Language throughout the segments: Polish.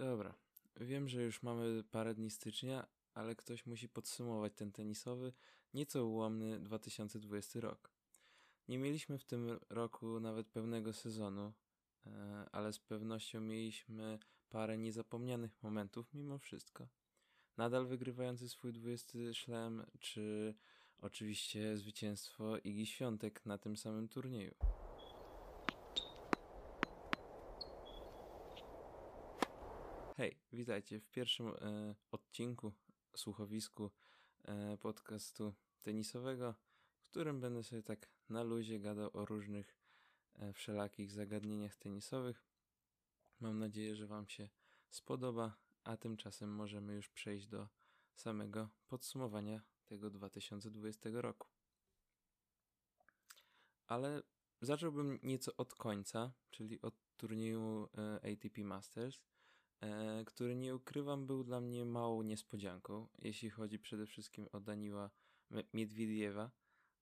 Dobra, wiem, że już mamy parę dni stycznia, ale ktoś musi podsumować ten tenisowy, nieco ułomny 2020 rok. Nie mieliśmy w tym roku nawet pełnego sezonu, e, ale z pewnością mieliśmy parę niezapomnianych momentów mimo wszystko. Nadal wygrywający swój 20 szlem, czy oczywiście zwycięstwo Igi Świątek na tym samym turnieju. Witajcie w pierwszym e, odcinku, słuchowisku e, podcastu tenisowego, w którym będę sobie tak na luzie gadał o różnych e, wszelakich zagadnieniach tenisowych. Mam nadzieję, że Wam się spodoba, a tymczasem możemy już przejść do samego podsumowania tego 2020 roku. Ale zacząłbym nieco od końca, czyli od turnieju e, ATP Masters który nie ukrywam był dla mnie małą niespodzianką, jeśli chodzi przede wszystkim o Daniła Miedwiediewa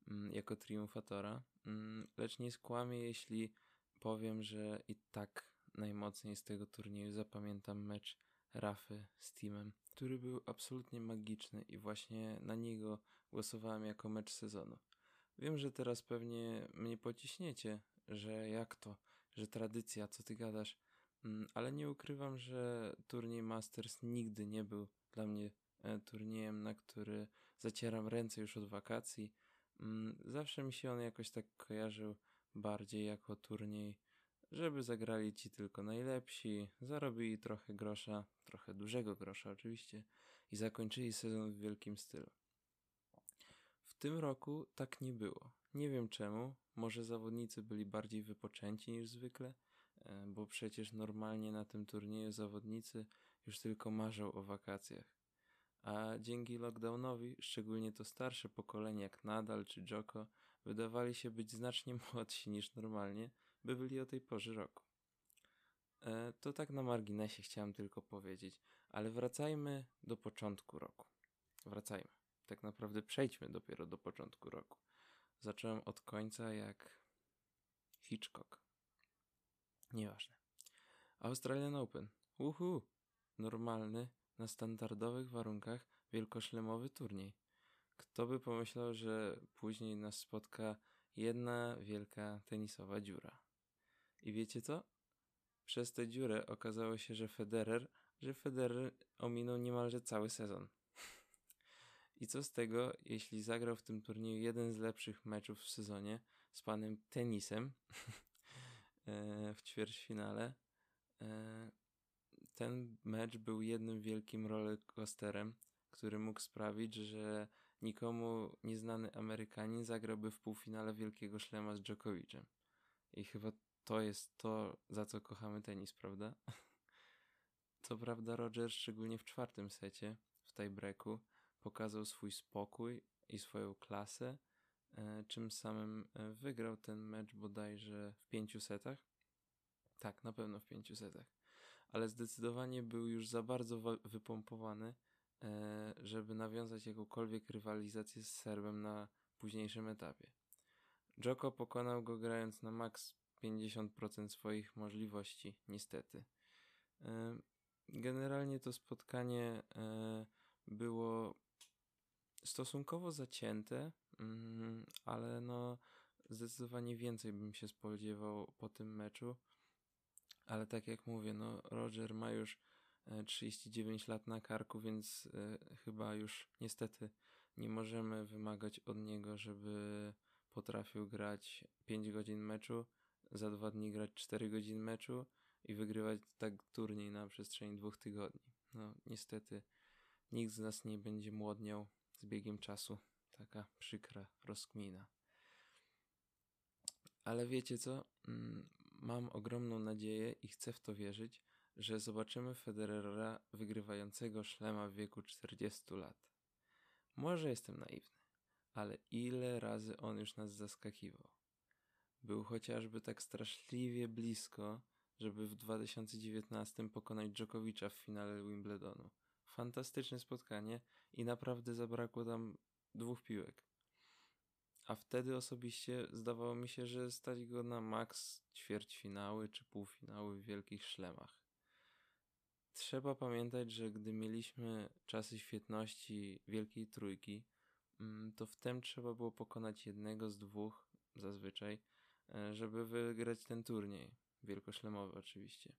mm, jako triumfatora, mm, lecz nie skłamię, jeśli powiem, że i tak najmocniej z tego turnieju zapamiętam mecz Rafy z teamem, który był absolutnie magiczny i właśnie na niego głosowałem jako mecz sezonu. Wiem, że teraz pewnie mnie pociśniecie, że jak to, że tradycja, co ty gadasz, ale nie ukrywam, że turniej Masters nigdy nie był dla mnie e, turniejem, na który zacieram ręce już od wakacji. Mm, zawsze mi się on jakoś tak kojarzył bardziej jako turniej, żeby zagrali ci tylko najlepsi, zarobili trochę grosza, trochę dużego grosza oczywiście i zakończyli sezon w wielkim stylu. W tym roku tak nie było. Nie wiem czemu, może zawodnicy byli bardziej wypoczęci niż zwykle, bo przecież normalnie na tym turnieju zawodnicy już tylko marzą o wakacjach. A dzięki lockdownowi, szczególnie to starsze pokolenie jak Nadal czy Joko, wydawali się być znacznie młodsi niż normalnie, by byli o tej porze roku. E, to tak na marginesie chciałem tylko powiedzieć, ale wracajmy do początku roku. Wracajmy. Tak naprawdę przejdźmy dopiero do początku roku. Zacząłem od końca jak Hitchcock. Nieważne. Australian Open. Uhu! Normalny, na standardowych warunkach wielkoszlemowy turniej. Kto by pomyślał, że później nas spotka jedna wielka tenisowa dziura. I wiecie co? Przez tę dziurę okazało się, że Federer, że Federer ominął niemalże cały sezon. I co z tego, jeśli zagrał w tym turnieju jeden z lepszych meczów w sezonie z panem tenisem, w ćwierćfinale. E, ten mecz był jednym wielkim rollercoasterem, który mógł sprawić, że nikomu nieznany Amerykanin zagrałby w półfinale Wielkiego Szlema z Djokovicem. I chyba to jest to, za co kochamy tenis, prawda? Co prawda Roger, szczególnie w czwartym secie, w tiebreaku, pokazał swój spokój i swoją klasę, E, czym samym e, wygrał ten mecz bodajże w pięciu setach. Tak, na pewno w pięciu setach. Ale zdecydowanie był już za bardzo wypompowany, e, żeby nawiązać jakąkolwiek rywalizację z Serbem na późniejszym etapie. Joko pokonał go grając na maks 50% swoich możliwości, niestety. Generalnie to spotkanie było stosunkowo zacięte, ale no zdecydowanie więcej bym się spodziewał po tym meczu. Ale tak jak mówię, no Roger ma już 39 e, lat na karku, więc e, chyba już niestety nie możemy wymagać od niego, żeby potrafił grać 5 godzin meczu, za dwa dni grać 4 godzin meczu i wygrywać tak turniej na przestrzeni dwóch tygodni. No niestety nikt z nas nie będzie młodniał z biegiem czasu. Taka przykra rozkmina. Ale wiecie co? Mm, mam ogromną nadzieję i chcę w to wierzyć, że zobaczymy Federera wygrywającego szlema w wieku 40 lat. Może jestem naiwny, ale ile razy on już nas zaskakiwał. Był chociażby tak straszliwie blisko, żeby w 2019 pokonać Dżokowicza w finale Wimbledonu fantastyczne spotkanie i naprawdę zabrakło tam dwóch piłek. A wtedy osobiście zdawało mi się, że stać go na maks ćwierćfinały czy półfinały w wielkich szlemach. trzeba pamiętać, że gdy mieliśmy czasy świetności Wielkiej Trójki, mm, to wtem trzeba było pokonać jednego z dwóch zazwyczaj, e, żeby wygrać ten turniej. Wielkoszlemowy oczywiście.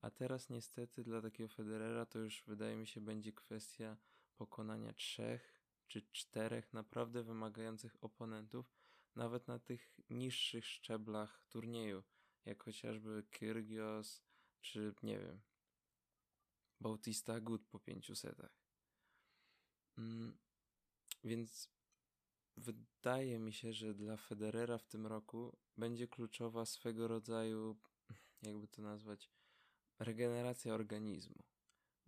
A teraz niestety dla takiego Federera to już wydaje mi się będzie kwestia pokonania trzech czy czterech naprawdę wymagających oponentów, nawet na tych niższych szczeblach turnieju, jak chociażby Kyrgios, czy nie wiem, Bautista Good po pięciu setach. Mm, więc wydaje mi się, że dla Federera w tym roku będzie kluczowa swego rodzaju, jakby to nazwać, regeneracja organizmu.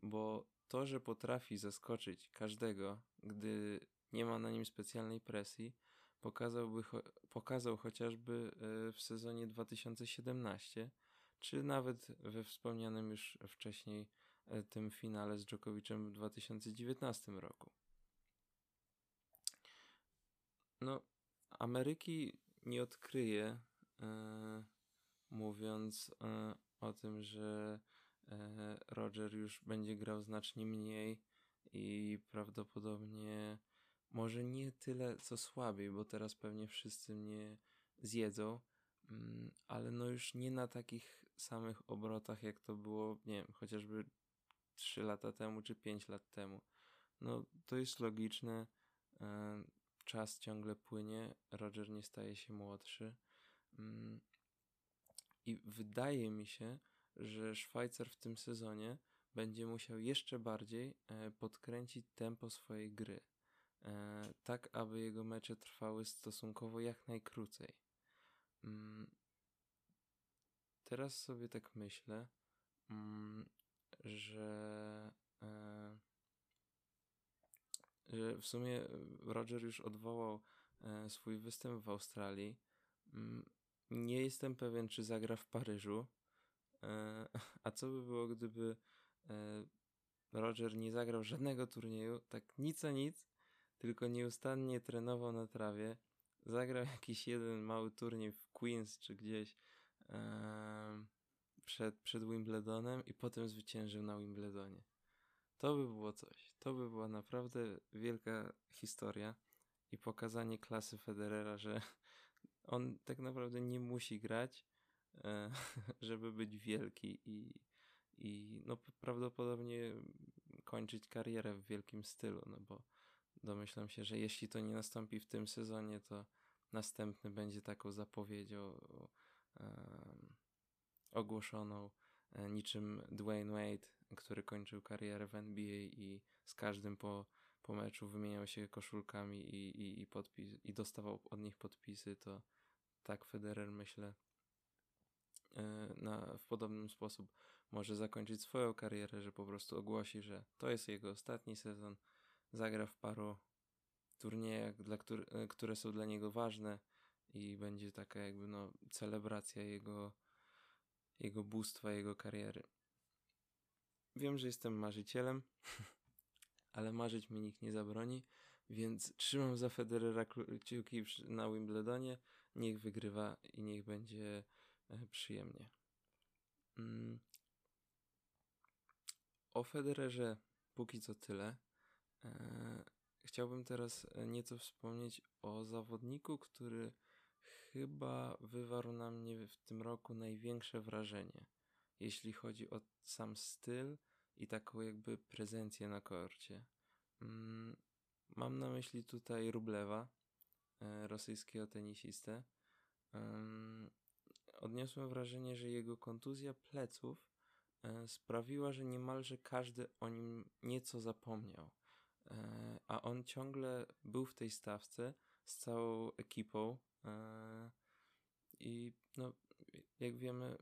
Bo to, że potrafi zaskoczyć każdego, gdy nie ma na nim specjalnej presji, pokazałby, pokazał chociażby e, w sezonie 2017, czy nawet we wspomnianym już wcześniej e, tym finale z Djokovicem w 2019 roku. No, Ameryki nie odkryje, e, mówiąc e, o tym, że Roger już będzie grał znacznie mniej i prawdopodobnie może nie tyle co słabiej, bo teraz pewnie wszyscy mnie zjedzą, mm, ale no już nie na takich samych obrotach, jak to było, nie wiem, chociażby 3 lata temu czy 5 lat temu. No to jest logiczne. E, czas ciągle płynie, Roger nie staje się młodszy. Mm, I wydaje mi się, że Szwajcar w tym sezonie będzie musiał jeszcze bardziej e, podkręcić tempo swojej gry, e, tak aby jego mecze trwały stosunkowo jak najkrócej. Mm, teraz sobie tak myślę, mm, że, e, że w sumie Roger już odwołał swój występ w Australii. Mm, nie jestem pewien, czy zagra w Paryżu. A co by było, gdyby E, Roger nie zagrał żadnego turnieju, tak nic a nic, tylko nieustannie trenował na trawie. Zagrał jakiś jeden mały turniej w Queens czy gdzieś e, przed, przed Wimbledonem i potem zwyciężył na Wimbledonie. To by było coś. To by była naprawdę wielka historia i pokazanie klasy Federera, że on tak naprawdę nie musi grać, e, żeby być wielki i, i no prawdopodobnie kończyć karierę w wielkim stylu, no bo domyślam się, że jeśli to nie nastąpi w tym sezonie, to następny będzie taką zapowiedzią um, ogłoszoną e, niczym Dwayne Wade, który kończył karierę w NBA i z każdym po, po meczu wymieniał się koszulkami i, i, i, podpis, i dostawał od nich podpisy, to tak Federer myślę e, na, w podobny sposób może zakończyć swoją karierę, że po prostu ogłosi, że to jest jego ostatni sezon, zagra w paru turniejach, dla który, e, które są dla niego ważne i będzie taka jakby no celebracja jego, jego bóstwa, jego kariery. Wiem, że jestem marzycielem, ale marzyć mi nikt nie zabroni, więc trzymam za Federera kciuki na Wimbledonie. Niech wygrywa i niech będzie e, przyjemnie. Mm. O Federerze póki co tyle. E, chciałbym teraz e, nieco wspomnieć o zawodniku, który chyba wywarł na mnie w tym roku największe wrażenie, jeśli chodzi o sam styl i taką jakby prezencję na korcie. Mm, mam na myśli tutaj Rublewa, e, rosyjskiego tenisistę. Odniosłem wrażenie, że jego kontuzja pleców E, sprawiła, że niemalże każdy o nim nieco zapomniał. E, a on ciągle był w tej stawce z całą ekipą. E, I no, jak wiemy,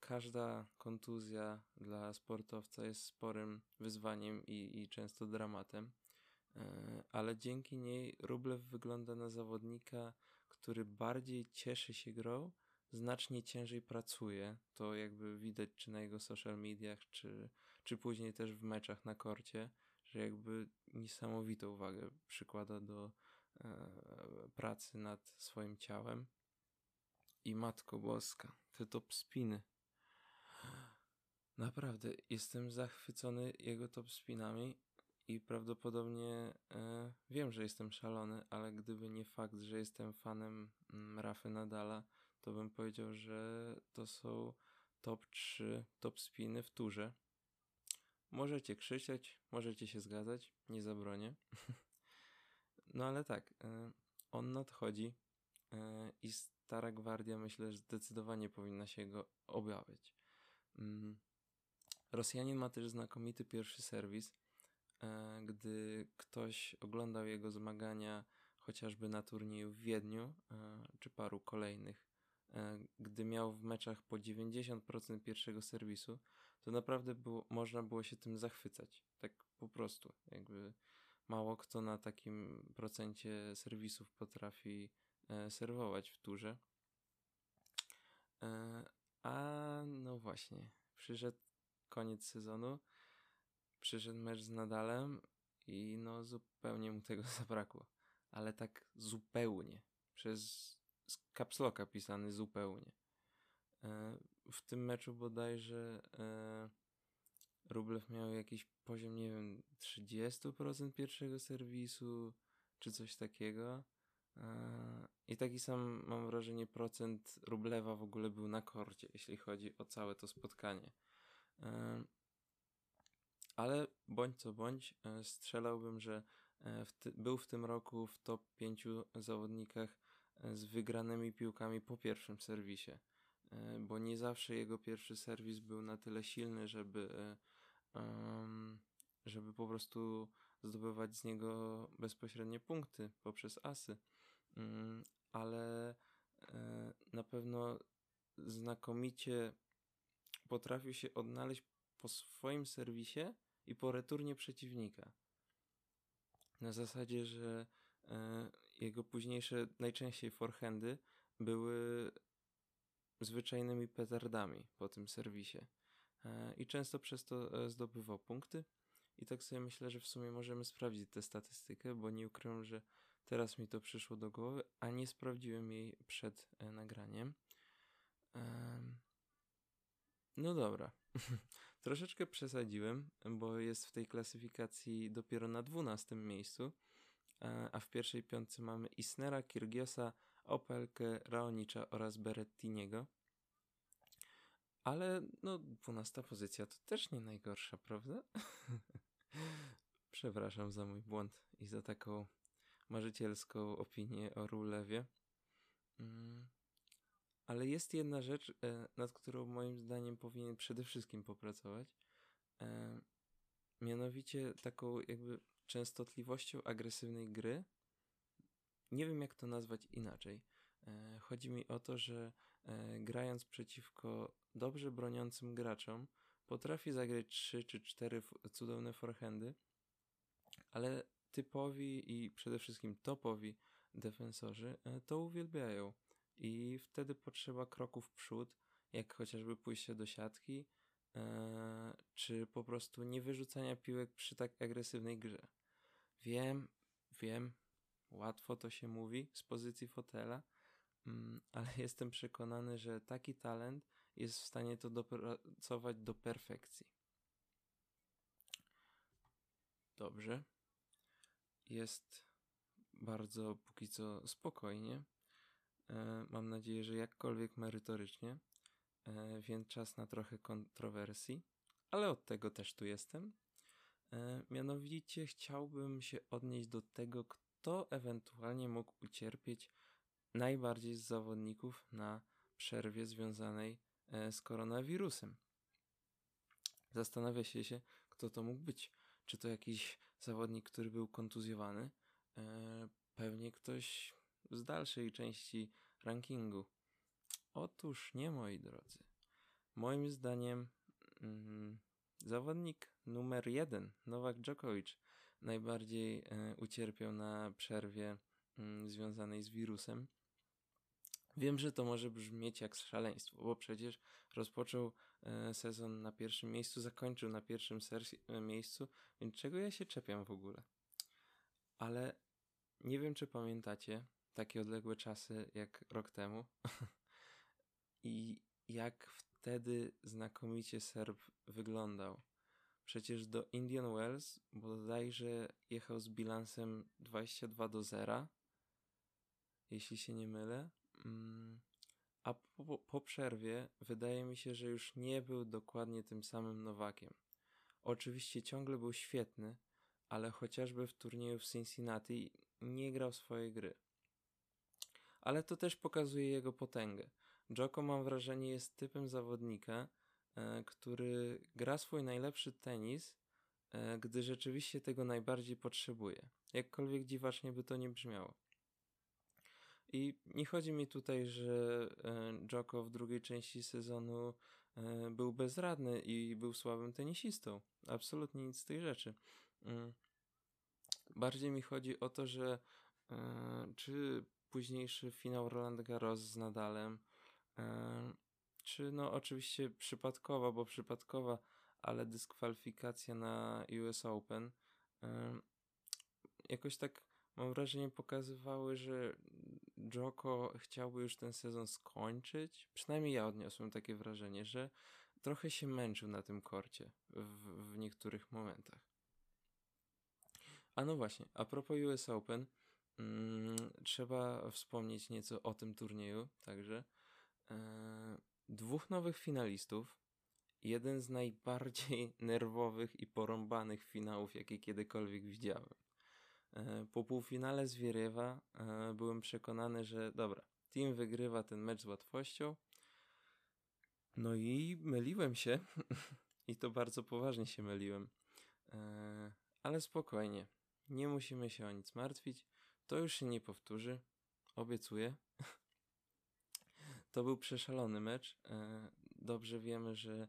każda kontuzja dla sportowca jest sporym wyzwaniem i, i często dramatem. Ale dzięki niej Rublew wygląda na zawodnika, który bardziej cieszy się grą, znacznie ciężej pracuje. To jakby widać czy na jego social mediach, czy, czy później też w meczach na korcie, że jakby niesamowitą uwagę przykłada do e, pracy nad swoim ciałem. I Matko Boska, te top spiny. Naprawdę, jestem zachwycony jego top spinami i prawdopodobnie e, wiem, że jestem szalony, ale gdyby nie fakt, że jestem fanem mm, Rafy Nadala, to bym powiedział, że to są top 3 top spiny w turze. Możecie krzyczeć, możecie się zgadzać, nie zabronię. no ale tak, e, on nadchodzi e, i Stara Gwardia myślę, że zdecydowanie powinna się go obawiać. Mm. Rosjanin ma też znakomity pierwszy serwis. E, gdy ktoś oglądał jego zmagania chociażby na turnieju w Wiedniu, czy paru kolejnych, gdy miał w meczach po 90% pierwszego serwisu, to naprawdę było, można było się tym zachwycać. Tak po prostu. Jakby mało kto na takim procencie serwisów potrafi e, serwować w turze. E, a no właśnie, przyszedł koniec sezonu, przyszedł mecz z Nadalem i no zupełnie mu tego zabrakło. Ale tak zupełnie. Przez kapsloka pisany zupełnie. E, w tym meczu bodajże e, Rublew miał jakiś poziom, nie wiem, 30% pierwszego serwisu, czy coś takiego. E, I taki sam, mam wrażenie, procent Rublewa w ogóle był na korcie, jeśli chodzi o całe to spotkanie. Ale bądź co bądź, strzelałbym, że w ty, był w tym roku w top 5 zawodnikach z wygranymi piłkami po pierwszym serwisie. E, bo nie zawsze jego pierwszy serwis był na tyle silny, żeby, żeby po prostu zdobywać z niego bezpośrednie punkty poprzez asy. Mm, ale e, na pewno znakomicie potrafił się odnaleźć po swoim serwisie i po returnie przeciwnika. Na zasadzie, że e, jego późniejsze, najczęściej forehandy były zwyczajnymi petardami po tym serwisie. E, I często przez to e, zdobywał punkty. I tak sobie myślę, że w sumie możemy sprawdzić tę statystykę, bo nie ukrywam, że teraz mi to przyszło do głowy, a nie sprawdziłem jej przed e, nagraniem. No dobra. Troszeczkę przesadziłem, bo jest w tej klasyfikacji dopiero na 12 miejscu, a w pierwszej piątce mamy Isnera, Kirgiosa, Opelkę, Raonicza oraz Berettiniego. Ale no, dwunasta pozycja to też nie najgorsza, prawda? Przepraszam za mój błąd i za taką marzycielską opinię o Rulewie. Mm. Ale jest jedna rzecz, e, nad którą moim zdaniem powinien przede wszystkim popracować. E, mianowicie taką jakby częstotliwością agresywnej gry nie wiem jak to nazwać inaczej. E, chodzi mi o to, że e, grając przeciwko dobrze broniącym graczom, potrafi zagrać 3 czy 4 cudowne forehandy, ale typowi i przede wszystkim topowi defensorzy e, to uwielbiają. I wtedy potrzeba kroków w przód, jak chociażby pójście do siatki, czy po prostu nie wyrzucania piłek przy tak agresywnej grze. Wiem, wiem, Łatwo to się mówi z pozycji fotela, mm, ale jestem przekonany, że taki talent jest w stanie to dopracować do perfekcji. Dobrze. Jest bardzo póki co spokojnie. E, mam nadzieję, że jakkolwiek merytorycznie, e, więc czas na trochę kontrowersji, ale od tego też tu jestem. E, mianowicie chciałbym się odnieść do tego, kto ewentualnie mógł ucierpieć najbardziej z zawodników na przerwie związanej e, z koronawirusem. Zastanawia się się, kto to mógł być. Czy to jakiś zawodnik, który był kontuzjowany? E, pewnie ktoś z dalszej części rankingu. Otóż nie, moi drodzy. Moim zdaniem mm, zawodnik numer jeden, Nowak Djokovic, najbardziej e, ucierpiał na przerwie mm, związanej z wirusem. Wiem, że to może brzmieć jak szaleństwo, bo przecież rozpoczął e, sezon na pierwszym miejscu, zakończył na pierwszym e, miejscu, więc czego ja się czepiam w ogóle? Ale nie wiem, czy pamiętacie takie odległe czasy jak rok temu i jak wtedy znakomicie Serb wyglądał. Przecież do Indian Wells bodajże jechał z bilansem 22 do 0, jeśli się nie mylę. Mm, a po, po przerwie wydaje mi się, że już nie był dokładnie tym samym Nowakiem. Oczywiście ciągle był świetny, ale chociażby w turnieju w Cincinnati nie grał swojej gry. Ale to też pokazuje jego potęgę. Joko mam wrażenie jest typem zawodnika, który gra swój najlepszy tenis, e, gdy rzeczywiście tego najbardziej potrzebuje. Jakkolwiek dziwacznie by to nie brzmiało. I nie chodzi mi tutaj, że e, Joko w drugiej części sezonu e, był bezradny i był słabym tenisistą. Absolutnie nic z tych rzeczy. Mm. Bardziej mi chodzi o to, że e, czy późniejszy finał Roland Garros z Nadalem, czy no oczywiście przypadkowa, bo przypadkowa, ale dyskwalifikacja na US Open, jakoś tak mam wrażenie pokazywały, że Joko chciałby już ten sezon skończyć. Przynajmniej ja odniosłem takie wrażenie, że trochę się męczył na tym korcie w, w niektórych momentach. A no właśnie, a propos US Open, mm, trzeba wspomnieć nieco o tym turnieju, także e, dwóch nowych finalistów, jeden z najbardziej nerwowych i porąbanych finałów, jakie kiedykolwiek widziałem. E, po półfinale z Wierywa e, byłem przekonany, że dobra, team wygrywa ten mecz z łatwością. No i myliłem się i to bardzo poważnie się myliłem. E, ale spokojnie, nie musimy się o nic martwić. To już się nie powtórzy, obiecuję. To był przeszalony mecz. Dobrze wiemy, że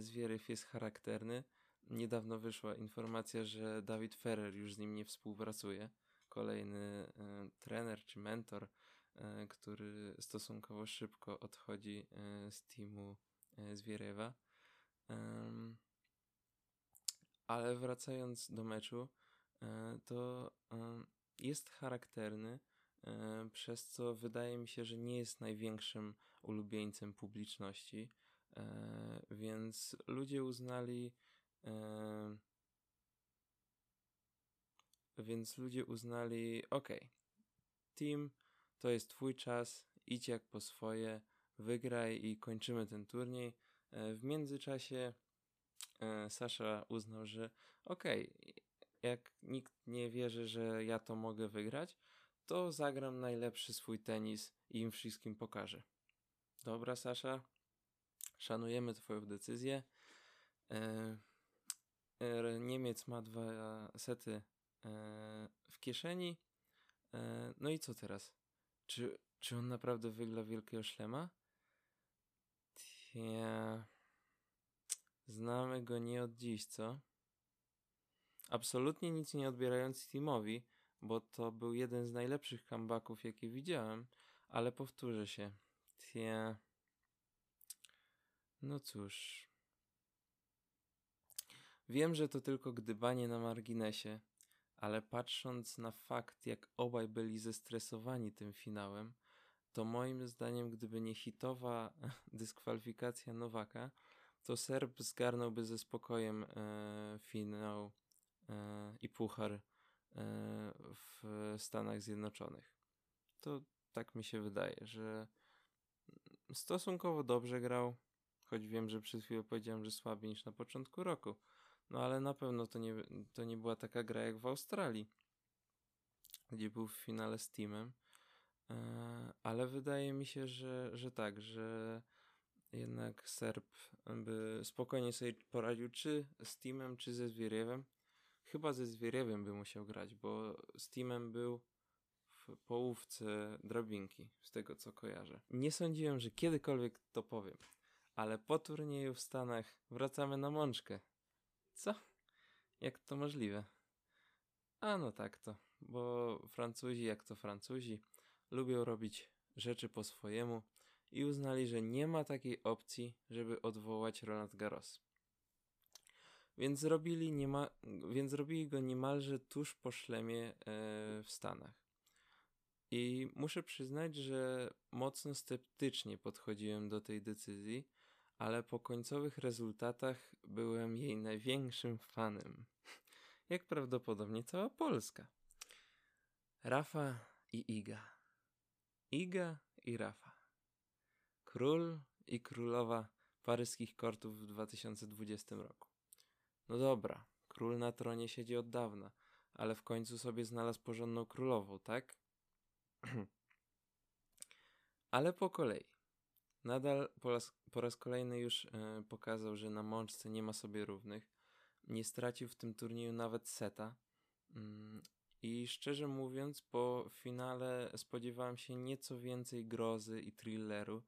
Zwieryw jest charakterny Niedawno wyszła informacja, że Dawid Ferrer już z nim nie współpracuje. Kolejny e, trener czy mentor, e, który stosunkowo szybko odchodzi e, z teamu e, Zwierewa. ale wracając do meczu, e, to jest charakterny, e, przez co wydaje mi się, że nie jest największym ulubieńcem publiczności, więc ludzie uznali, więc ludzie uznali, ok, team, to jest twój czas, idź jak po swoje, wygraj i kończymy ten turniej. E, w międzyczasie e, Sasza uznał, że ok, jak nikt nie wierzy, że ja to mogę wygrać, to zagram najlepszy swój tenis i im wszystkim pokażę. Dobra, Sasza, szanujemy Twoją decyzję. E, E, Niemiec ma dwa sety e, w kieszeni. No i co teraz? Czy, czy on naprawdę wygra wielkiego szlema? Tia. Znamy go nie od dziś, co? Absolutnie nic nie odbierając Timowi, bo to był jeden z najlepszych comebacków, jakie widziałem, ale powtórzę się. Tia. No cóż. Wiem, że to tylko gdybanie na marginesie, ale patrząc na fakt, jak obaj byli zestresowani tym finałem, to moim zdaniem, gdyby nie hitowa dyskwalifikacja Nowaka, to Serb zgarnąłby ze spokojem e, finał e, i puchar w Stanach Zjednoczonych. To tak mi się wydaje, że stosunkowo dobrze grał, choć wiem, że przed chwilą powiedziałem, że słabiej niż na początku roku. No ale na pewno to nie, to nie była taka gra jak w Australii, gdzie był w finale z teamem. E, ale wydaje mi się, że, że tak, że jednak Serb by spokojnie sobie poradził czy z teamem, czy ze Zwieriewem. Chyba ze Zwieriewem by musiał grać, bo z teamem był w połówce drabinki, z tego co kojarzę. Nie sądziłem, że kiedykolwiek to powiem, ale po turnieju w Stanach wracamy na mączkę. Co? Jak to możliwe? A no tak to, bo Francuzi, jak to Francuzi, lubią robić rzeczy po swojemu i uznali, że nie ma takiej opcji, żeby odwołać Roland Garros. Więc zrobili, niema, więc zrobili go niemalże tuż po szlemie e, w Stanach. I muszę przyznać, że mocno sceptycznie podchodziłem do tej decyzji, ale po końcowych rezultatach byłem jej największym fanem. Jak prawdopodobnie cała Polska. Rafa i Iga. Iga i Rafa. Król i królowa paryskich kortów w 2020 roku. No dobra, król na tronie siedzi od dawna, ale w końcu sobie znalazł porządną królową, tak? ale po kolei. Nadal po raz, po raz kolejny już e, pokazał, że na mączce nie ma sobie równych. Nie stracił w tym turnieju nawet seta. Mm, I szczerze mówiąc, po finale spodziewałem się nieco więcej grozy i thrilleru,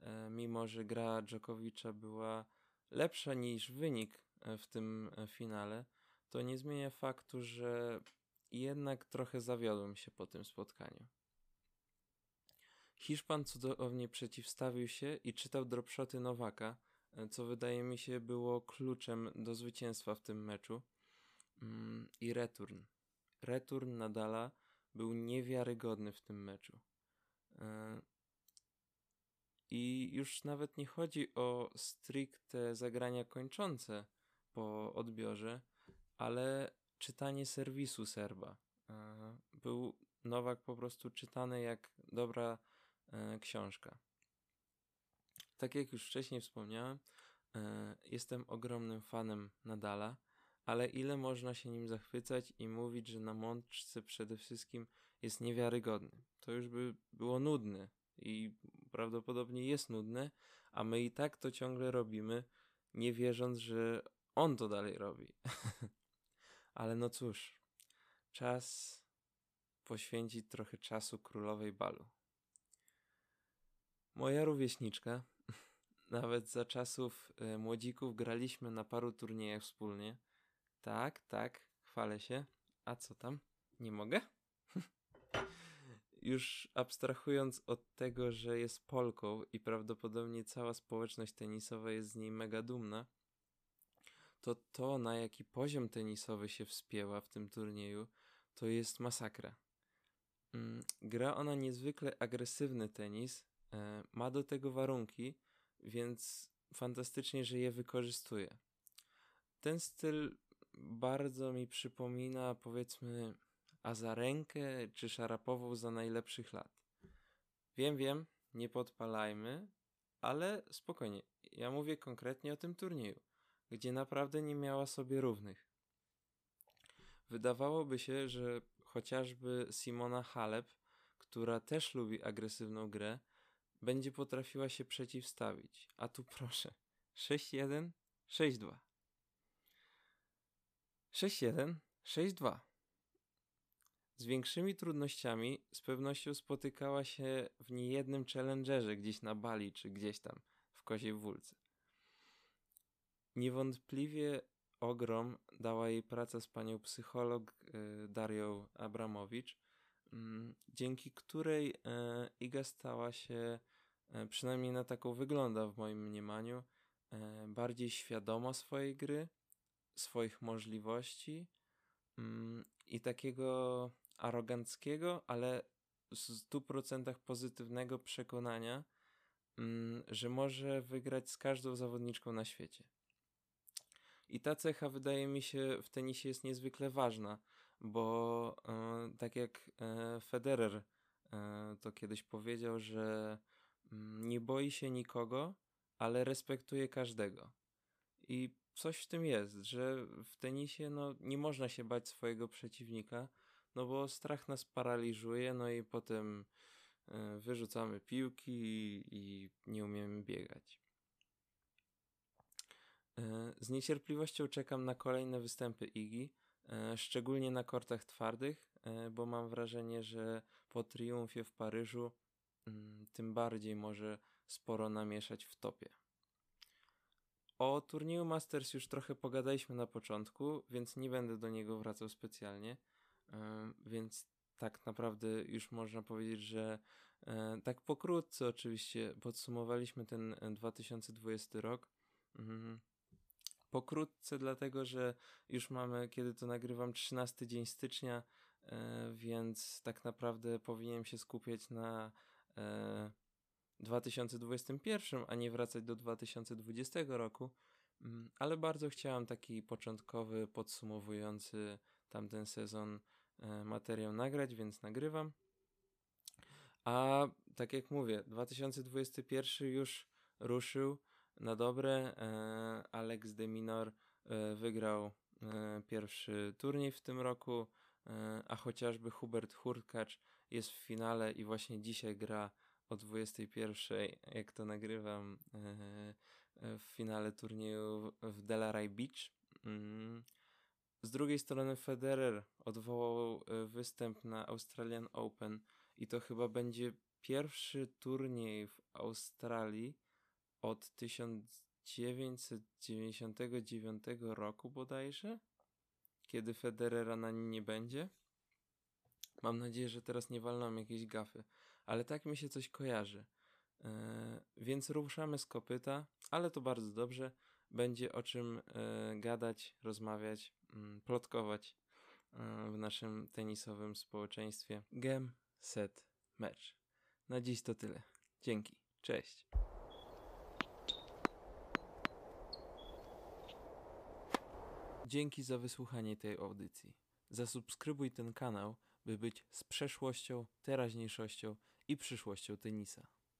e, mimo że gra Dżokowicza była lepsza niż wynik w tym e, finale, to nie zmienia faktu, że jednak trochę zawiodłem się po tym spotkaniu. Hiszpan cudownie przeciwstawił się i czytał dropshoty Nowaka, e, co wydaje mi się było kluczem do zwycięstwa w tym meczu. Mm, I return. Return Nadala był niewiarygodny w tym meczu. E, I już nawet nie chodzi o stricte zagrania kończące po odbiorze, ale czytanie serwisu Serba. E, był Nowak po prostu czytany jak dobra E, książka. Tak jak już wcześniej wspomniałem, e, jestem ogromnym fanem Nadala, ale ile można się nim zachwycać i mówić, że na mączce przede wszystkim jest niewiarygodny. To już by było nudne i prawdopodobnie jest nudne, a my i tak to ciągle robimy, nie wierząc, że on to dalej robi. ale no cóż, czas poświęcić trochę czasu królowej balu. Moja rówieśniczka. Nawet za czasów y, młodzików graliśmy na paru turniejach wspólnie. Tak, tak, chwalę się. A co tam? Nie mogę? Już abstrahując od tego, że jest Polką i prawdopodobnie cała społeczność tenisowa jest z niej mega dumna, to to, na jaki poziom tenisowy się wspięła w tym turnieju, to jest masakra. Mm, gra ona niezwykle agresywny tenis, E, ma do tego warunki, więc fantastycznie, że je wykorzystuje. Ten styl bardzo mi przypomina, powiedzmy, Azarenkę czy Szarapową za najlepszych lat. Wiem, wiem, nie podpalajmy, ale spokojnie. Ja mówię konkretnie o tym turnieju, gdzie naprawdę nie miała sobie równych. Wydawałoby się, że chociażby Simona Halep, która też lubi agresywną grę, będzie potrafiła się przeciwstawić. A tu proszę. 6-1, 6-2. 6-1, 6-2. Z większymi trudnościami z pewnością spotykała się w niejednym challengerze gdzieś na Bali czy gdzieś tam w Koziej Wólce. Niewątpliwie ogrom dała jej praca z panią psycholog y, Darią Abramowicz, mm, dzięki której y, Iga stała się E, przynajmniej na taką wygląda w moim mniemaniu, e, bardziej świadoma swojej gry, swoich możliwości mm, i takiego aroganckiego, ale w 100% pozytywnego przekonania, mm, że może wygrać z każdą zawodniczką na świecie. I ta cecha wydaje mi się w tenisie jest niezwykle ważna, bo e, tak jak Federer to kiedyś powiedział, że Mm, nie boi się nikogo, ale respektuje każdego. I coś w tym jest, że w tenisie no, nie można się bać swojego przeciwnika, no bo strach nas paraliżuje, no i potem wyrzucamy piłki i, i nie umiemy biegać. Y, z niecierpliwością czekam na kolejne występy Igi, y, szczególnie na kortach twardych, bo mam wrażenie, że po triumfie w Paryżu Mm, tym bardziej może sporo namieszać w topie. O turnieju Masters już trochę pogadaliśmy na początku, więc nie będę do niego wracał specjalnie. Więc tak naprawdę już można powiedzieć, że e, tak pokrótce oczywiście podsumowaliśmy ten 2020 e, rok. Pokrótce dlatego, że już mamy, kiedy to nagrywam, 13 dzień stycznia, e, więc tak naprawdę powinienem się skupiać na E, 2021, a nie wracać do 2020 roku, mm, ale bardzo chciałem taki początkowy, podsumowujący tamten sezon e, materiał nagrać, więc nagrywam. A tak jak mówię, 2021 już ruszył na dobre. E, Alex de Minor e, wygrał e, pierwszy turniej w tym roku, a chociażby Hubert Hurkacz jest w finale i właśnie dzisiaj gra o 21, jak to nagrywam, w finale turnieju w Delray Beach. Mm. Z drugiej strony Federer odwołał występ na Australian Open i to chyba będzie pierwszy turniej w Australii od 1999 roku bodajże, kiedy Federera na nim nie będzie. Mam nadzieję, że teraz nie walną jakieś gafy, ale tak mi się coś kojarzy. E, więc ruszamy z kopyta, ale to bardzo dobrze. Będzie o czym e, gadać, rozmawiać, mm, plotkować e, w naszym tenisowym społeczeństwie. Game, set, match. Na dziś to tyle. Dzięki. Cześć. Dzięki za wysłuchanie tej audycji. Zasubskrybuj ten kanał, by być z przeszłością, teraźniejszością i przyszłością tenisa.